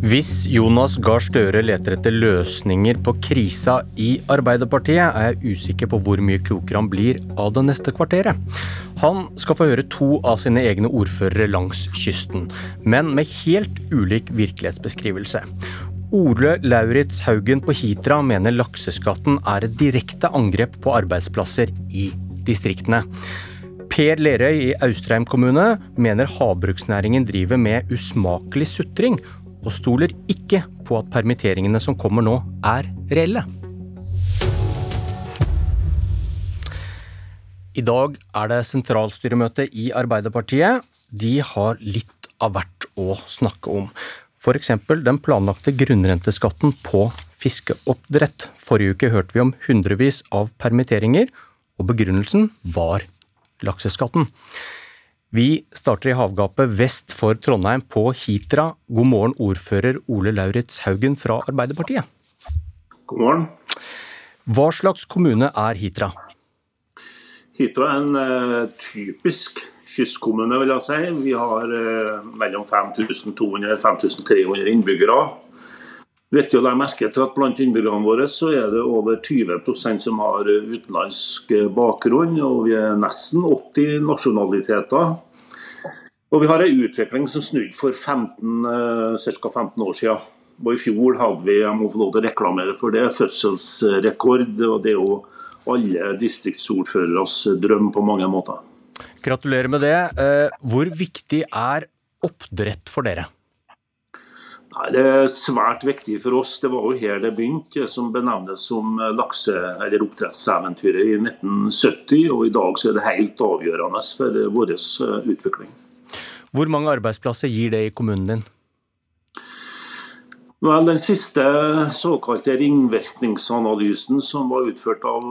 Hvis Jonas Gahr Støre leter etter løsninger på krisa i Arbeiderpartiet, er jeg usikker på hvor mye klokere han blir av det neste kvarteret. Han skal få høre to av sine egne ordførere langs kysten, men med helt ulik virkelighetsbeskrivelse. Ole Lauritz Haugen på Hitra mener lakseskatten er et direkte angrep på arbeidsplasser i distriktene. Per Lerøy i Austrheim kommune mener havbruksnæringen driver med usmakelig sutring, og stoler ikke på at permitteringene som kommer nå, er reelle. I dag er det sentralstyremøte i Arbeiderpartiet. De har litt av hvert å snakke om. F.eks. den planlagte grunnrenteskatten på fiskeoppdrett. Forrige uke hørte vi om hundrevis av permitteringer, og begrunnelsen var lakseskatten. Vi starter i havgapet vest for Trondheim, på Hitra. God morgen, ordfører Ole Lauritz Haugen fra Arbeiderpartiet. God morgen. Hva slags kommune er Hitra? Hitra er en uh, typisk kystkommune, vil jeg si. Vi har uh, mellom 5200 og 5300 innbyggere. Viktig å legge merke til at Blant innbyggerne våre så er det over 20% som har utenlandsk bakgrunn, og vi er nesten 80 nasjonaliteter. Og Vi har en utvikling som snudde for 15, ca. 15 år siden. Og I fjor hadde vi jeg må få lov til å reklamere for det, fødselsrekord. og Det er jo alle distriktsordføreres drøm på mange måter. Gratulerer med det. Hvor viktig er oppdrett for dere? Nei, Det er svært viktig for oss. Det var jo her det begynte, som benevnes som lakse- eller oppdrettseventyret i 1970. Og i dag så er det helt avgjørende for vår utvikling. Hvor mange arbeidsplasser gir det i kommunen din? Vel, Den siste såkalte ringvirkningsanalysen som var utført av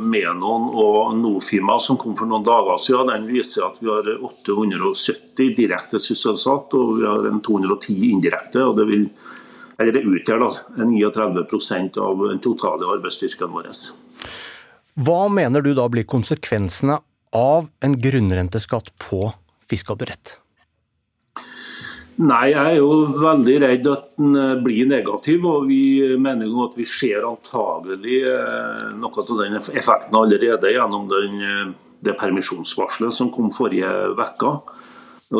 Menon og Nofima, som kom for noen dager siden, den viser at vi har 870 direkte sysselsatt og vi har en 210 indirekte. og Det, vil, eller det utgjør da, 39% av den totale arbeidsstyrken vår. Hva mener du da blir konsekvensene av en grunnrenteskatt på fiskeoppdrett? Nei, jeg er jo veldig redd at den blir negativ. og Vi mener jo at vi ser antagelig noe av den effekten allerede gjennom den, det permisjonsvarselet som kom forrige uke.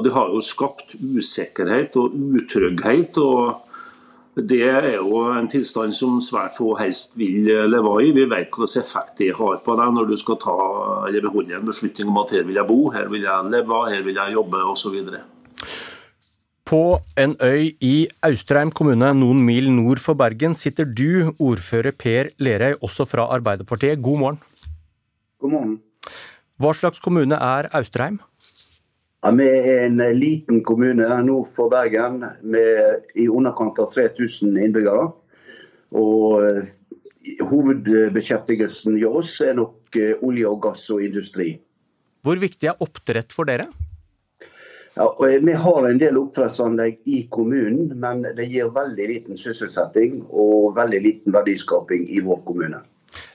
Det har jo skapt usikkerhet og utrygghet. og Det er jo en tilstand som svært få helst vil leve i. Vi vet hvilken effekt det har på deg når du skal ta eller beholde en beslutning om at her vil jeg bo, her vil jeg leve, her vil jeg jobbe osv. På en øy i Austrheim kommune, noen mil nord for Bergen, sitter du, ordfører Per Lerøy, også fra Arbeiderpartiet. God morgen. God morgen. Hva slags kommune er Austrheim? Ja, vi er en liten kommune nord for Bergen med i underkant av 3000 innbyggere. Og hovedbeskjeftigelsen hos oss er nok olje og gass og industri. Hvor viktig er oppdrett for dere? Ja, og vi har en del oppdrettsanlegg i kommunen, men det gir veldig liten sysselsetting og veldig liten verdiskaping i vår kommune.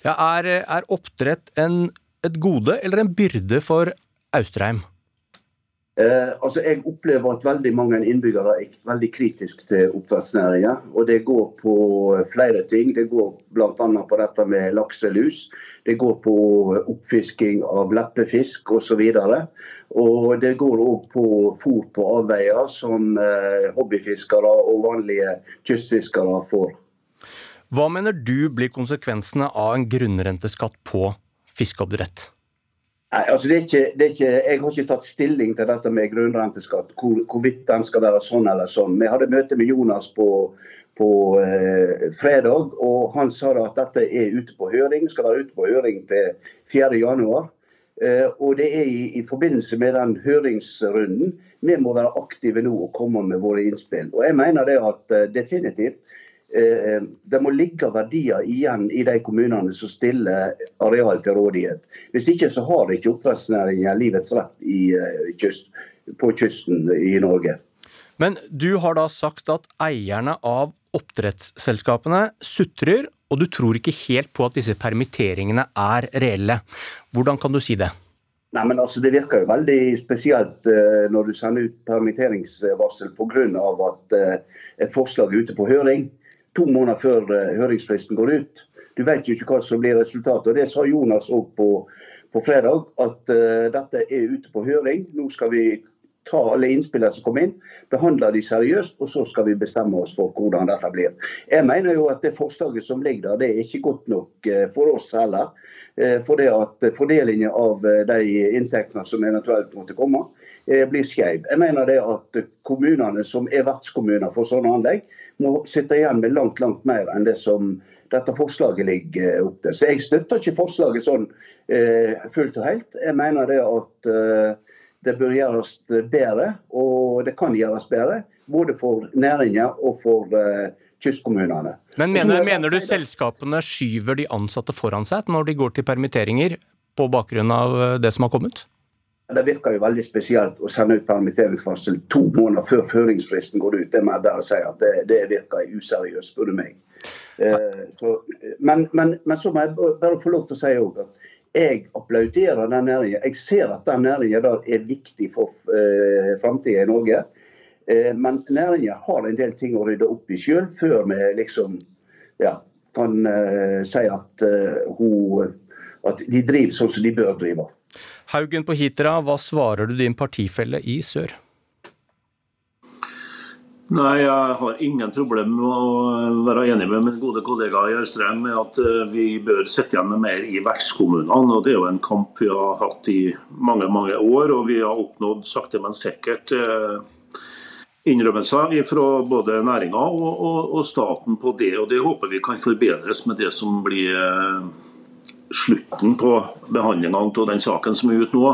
Ja, er, er oppdrett en, et gode eller en byrde for Austrheim? Eh, altså jeg opplever at veldig mange innbyggere er veldig kritiske til oppdrettsnæringen. Og det går på flere ting. Det går bl.a. på dette med lakselus. Det går på oppfisking av leppefisk osv. Og det går òg på fôr på avveier, som hobbyfiskere og vanlige kystfiskere får. Hva mener du blir konsekvensene av en grunnrenteskatt på fiskeoppdrett? Nei, altså det er ikke, det er ikke, Jeg har ikke tatt stilling til dette med grunnrenteskatt, hvor, hvorvidt den skal være sånn eller sånn. Vi hadde møte med Jonas på, på eh, fredag, og han sa at dette er ute på høring. Skal være ute på høring til 4.1. Eh, og det er i, i, forbindelse med den høringsrunden vi må være aktive nå og komme med våre innspill. Og jeg mener det at uh, definitivt uh, det må ligge verdier igjen i de kommunene som stiller areal til rådighet. Hvis ikke så har ikke oppdrettsnæringen livets rett i, kyst, på kysten i Norge. Men du har da sagt at eierne av oppdrettsselskapene sutrer, og du tror ikke helt på at disse permitteringene er reelle. Hvordan kan du si det? Nei, men altså Det virker jo veldig spesielt uh, når du sender ut permitteringsvarsel pga. at uh, et forslag er ute på høring to måneder før uh, høringsfristen går ut. Du vet jo ikke hva som blir resultatet. og Det sa Jonas òg på, på, fredag, at dette er ute på høring. Nå skal vi ta alle innspillene som kommer inn, behandle de seriøst, og så skal vi bestemme oss for hvordan dette blir. Jeg mener jo at det forslaget som ligger der, det er ikke godt nok for oss heller. Eh, for det at fordelingen av eh, de inntektene som eventuelt måtte komme, eh, blir skeiv. Jeg mener det at kommunene som er vertskommuner for sånne anlegg, må sitte igjen med langt langt mer enn det som dette forslaget ligger opp til. Så Jeg støtter ikke forslaget sånn eh, fullt og helt. Jeg mener det at eh, det bør gjøres bedre, og det kan gjøres bedre. Både for næringa og for uh, kystkommunene. Men mener, mener, du selskapene skyver de ansatte foran seg når de går til permitteringer på bakgrunn av eh, det som har kommet? Det virker jo veldig spesielt å sende ut permitteringsvarsel to måneder før føringsfristen går ut. Det må jeg bare si at det, det virker useriøst, spør du meg. Eh, så, men, men, men, så må jeg bare få lov til å si at jeg applauderer den næringen. Jeg ser at den næringen er viktig for eh, framtida i Norge. Eh, men næringen har en del ting å rydde opp i sjøl, før vi liksom ja, kan eh, si at, uh, hun, at de driver sånn som de bør drive. Haugen på Hitra, hva svarer du din partifelle i sør? Nei, Jeg har ingen problem med å være enig med min gode kollega Jørstrøm med at vi bør sitte igjen med mer i vertskommunene. og Det er jo en kamp vi har hatt i mange mange år, og vi har oppnådd sakte, men sikkert innrømmelser fra både næringa og, og, og, staten på det. og Det håper vi kan forbedres med det som blir eh, slutten på behandlingen av den saken som er ute nå.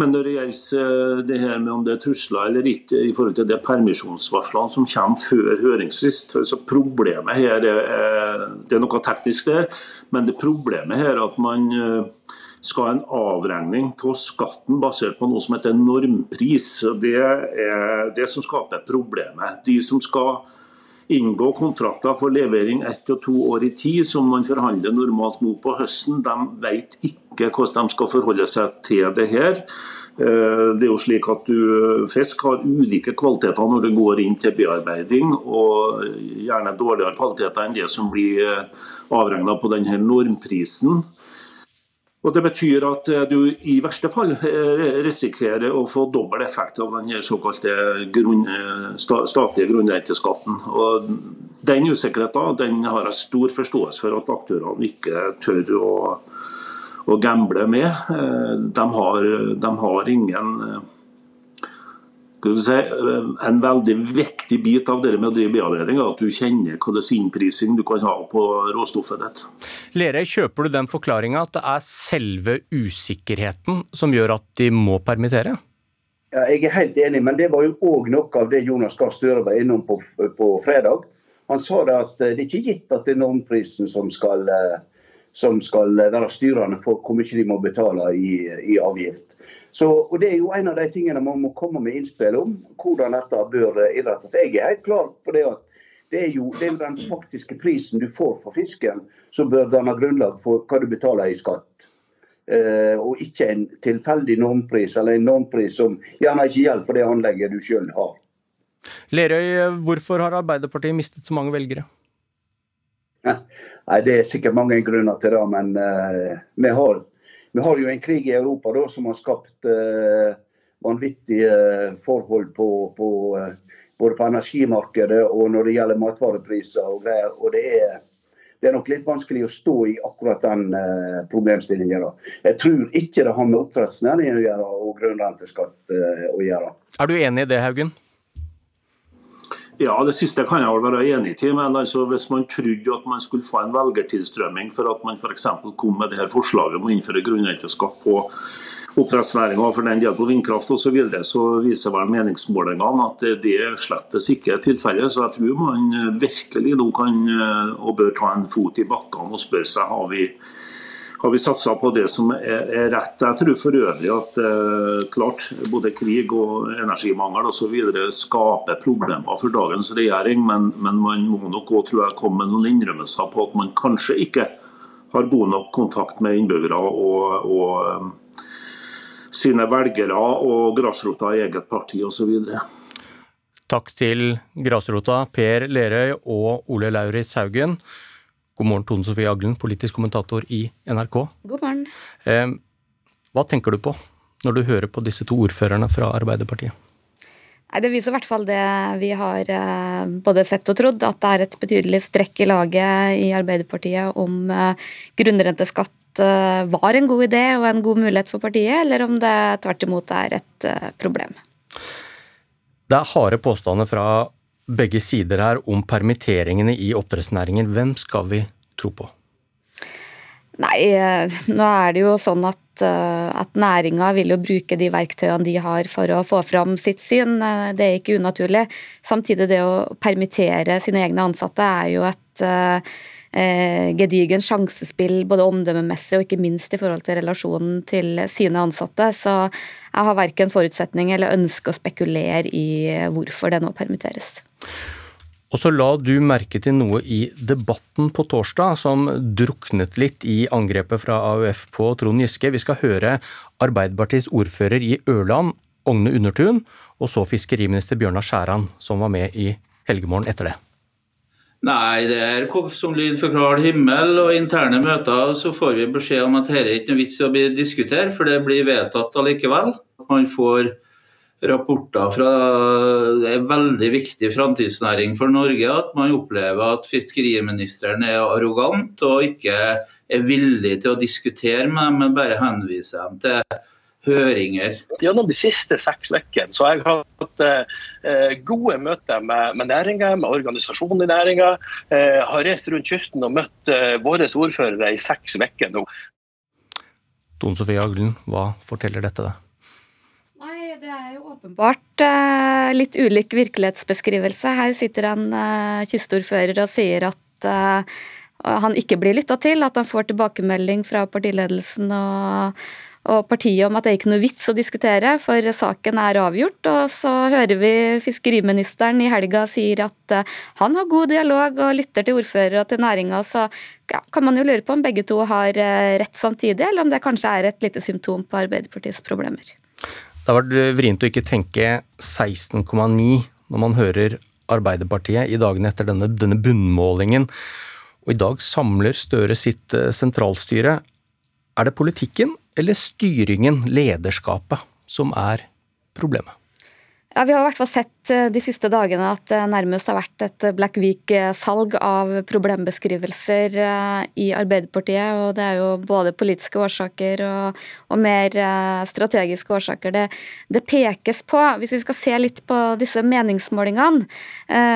Men når det gjelder eh, det her med om det er trusler eller ikke i forhold til det permisjonsvarslene som kommer før høringsfrist, så problemet her er, Det er noe teknisk der, men det problemet her er at man eh, skal ha en avregning av skatten basert på noe som heter normpris. Det er det som skaper problemet. De som skal inngå kontrakter for levering ett og to år i tid, som man forhandler normalt nå på høsten, de vet ikke hvordan de skal forholde seg til det her. Eh, det er jo slik at du, Fisk har ulike kvaliteter når det går inn til bearbeiding, og gjerne dårligere kvaliteter enn det som blir eh, avregna på denne normprisen. Og Det betyr at eh, du i verste fall eh, risikerer å få dobbel effekt av den såkalte grunn, eh, statlige grunnrenteskatten. Og Den usikkerheten den har jeg stor forståelse for at aktørene ikke tør å, å gamble med. De har, de har ingen Si, eh, en veldig viktig bit av det med å drive bearbeiding er at du kjenner hvilken innprising du kan ha på råstoffet ditt. Lerøy, kjøper du den forklaringa at det er selve usikkerheten som gjør at de må permittere? Ja, jeg er helt enig, men det var jo òg noe av det Jonas Gahr Støre var innom på, på, fredag. Han sa det at det det er ikke gitt at det er normprisen som skal, eh, som skal være styrende for hvor mye de må betale i, i avgift. Så, og Det er jo en av de tingene man må komme med innspill om, hvordan dette bør innrettes. Jeg er helt klar på det at det er, jo, det er jo den faktiske prisen du får for fisken som bør danne grunnlag for hva du betaler i skatt. Uh, og ikke en tilfeldig normpris, eller en normpris som gjerne ikke gjelder for det anlegget du sjøl har. Lerøy, hvorfor har Arbeiderpartiet mistet så mange velgere? Nei, Det er sikkert mange grunner til det, men uh, vi har vi har jo en krig i Europa da, som har skapt uh, vanvittige forhold på, på, uh, både på energimarkedet og når det gjelder matvarepriser og greier. Og det er, det er nok litt vanskelig å stå i akkurat den uh, problemstillingen. Jeg tror ikke det har med oppdrettsnæringen å gjøre og grunnrenteskatt renteskatt å gjøre. Er du enig i det, Haugen? Ja, Det siste kan jeg være enig i. Men altså, hvis man trodde at man skulle få en velgertilstrømming for at man f.eks. kom med det her forslaget om å innføre grunnrenteskatt på oppdrettsnæringa for den del på vindkraft osv., så, videre, så viser vel meningsmålingene at det slettes ikke er tilfellet. Så jeg tror man virkelig nå kan og bør ta en fot i bakkene og spørre seg har vi har vi satsa på det som er, er, rett. Jeg tror for øvrig at eh, klart, både krig og energimangel osv. skaper problemer for dagens regjering, men, men man må nok også, komme med noen innrømmelser på at man kanskje ikke har god nok kontakt med innbyggere og, og um, sine velgere og grasrota i eget parti osv. Takk til grasrota Per Lerøy og Ole Lauritz Haugen. God morgen, Tone Sofie Aglen, politisk kommentator i NRK. God morgen. Eh, hva tenker du på når du hører på disse to ordførerne fra Arbeiderpartiet? Nei, Det viser i hvert fall det vi har eh, både sett og trodd, at det er et betydelig strekk i laget i Arbeiderpartiet om eh, grunnrenteskatt var en god idé og en god mulighet for partiet, eller om det tvert imot er et problem. Det er harde påstander fra begge sider her om permitteringene i oppdrettsnæringen. Hvem skal vi tro på? Nei, eh, nå er det jo sånn at, eh, at næringa vil jo bruke de verktøyene de har for å få fram sitt syn. Eh, det er ikke unaturlig. Samtidig det å permittere sine egne ansatte er jo et eh, gedigen sjansespill både omdømmemessig og ikke minst i forhold til relasjonen til sine ansatte. Så jeg har verken forutsetning eller ønske å spekulere i hvorfor det nå permitteres. Og så la du merke til noe i debatten på torsdag som druknet litt i angrepet fra AUF på Trond Giske. Vi skal høre Arbeiderpartiets ordfører i Ørland, Ogne Undertun, og så fiskeriminister Bjørnar Skjæran, som var med i Helgemorgen etter det. Nei, det er som lyd for klar himmel og interne møter. Så får vi beskjed om at dette er ikke noe vits i å diskutere, for det blir vedtatt allikevel. Man får rapporter fra Det er veldig viktig framtidsnæring for Norge at man opplever at fiskeriministeren er arrogant og ikke er villig til å diskutere med dem, men bare henviser dem til høringer. Gjennom de siste seks ukene har jeg hatt eh, gode møter med, med næringa, med organisasjonen i næringa. Eh, har reist rundt kysten og møtt eh, våre ordførere i seks uker nå. Tone Sofie Aglen, hva forteller dette deg? Nei, Det er jo åpenbart eh, litt ulik virkelighetsbeskrivelse. Her sitter en eh, kystordfører og sier at eh, han ikke blir lytta til, at han får tilbakemelding fra partiledelsen og og partiet om at det er ikke noe vits å diskutere, for saken er avgjort. Og så hører vi fiskeriministeren i helga sier at eh, han har god dialog og lytter til ordførere og til næringa. Så ja, kan man jo lure på om begge to har eh, rett samtidig, eller om det kanskje er et lite symptom på Arbeiderpartiets problemer. Det har vært vrient å ikke tenke 16,9 når man hører Arbeiderpartiet i dagene etter denne, denne bunnmålingen. Og i dag samler Støre sitt eh, sentralstyre. Er det politikken eller styringen, lederskapet, som er problemet? Ja, Vi har i hvert fall sett eh, de siste dagene at det nærmest har vært et Black Week-salg av problembeskrivelser eh, i Arbeiderpartiet. og Det er jo både politiske årsaker og, og mer eh, strategiske årsaker det, det, pekes på. Hvis vi skal se litt på disse meningsmålingene,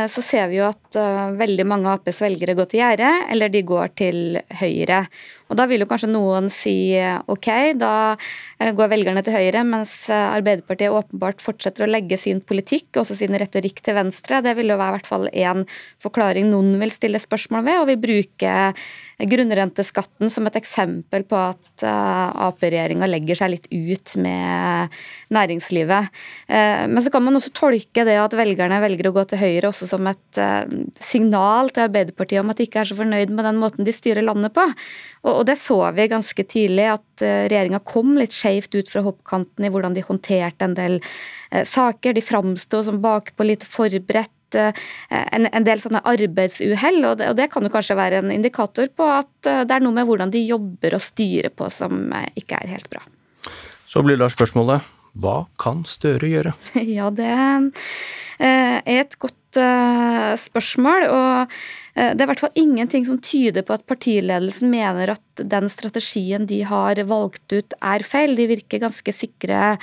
så ser vi jo at veldig mange Aps velgere går til gjerdet, eller de går til Høyre. Og Da vil jo kanskje noen si ok, da går velgerne til Høyre, mens Arbeiderpartiet åpenbart fortsetter å legge sin politikk, også sin retorikk til Venstre. Det vil jo være i hvert fall én forklaring noen vil stille spørsmål ved, og vil bruke grunnrenteskatten som et eksempel på at uh, Ap-regjeringa legger seg litt ut med næringslivet. Uh, men så kan man også tolke det at velgerne velger å gå til Høyre også som et uh, signal til Arbeiderpartiet om at de ikke er så fornøyd med den måten de styrer landet på. Og, det så vi ganske tidlig, at regjeringa kom litt skjevt ut fra hoppkanten i hvordan de håndterte en del saker. De framsto som bakpå, litt forberedt Eh, en, en del sånne arbeidsuhell, og, og det, kan jo kanskje være en indikator på at eh, det er noe med hvordan de jobber og styrer på som eh, ikke er helt bra. Så blir da spørsmålet hva kan Støre gjøre? Ja, det er et godt spørsmål. Og det er i hvert fall ingenting som tyder på at partiledelsen mener at den strategien de har valgt ut er feil. De virker ganske sikre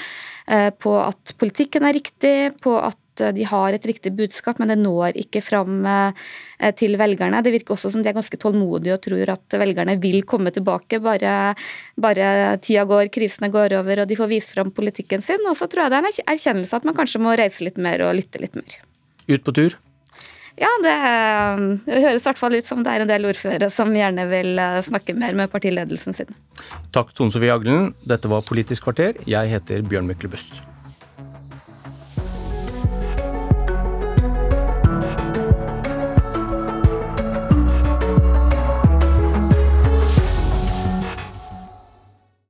på at politikken er riktig, på at Eh, de har et riktig budskap, men det når ikke fram eh, til velgerne. Det virker også som de er ganske tålmodige og tror at velgerne vil komme tilbake, bare, bare tida går, krisene går over og de får vist fram politikken sin. Og så tror jeg det er en erkjennelse at man kanskje må reise litt mer og lytte litt mer. Ut på tur? Ja, det, det høres i hvert fall ut som det er en del ordførere som gjerne vil eh, snakke mer med partiledelsen sin. Takk Tone Sofie Aglen. Dette var Politisk kvarter. Jeg heter Bjørn Myklebust.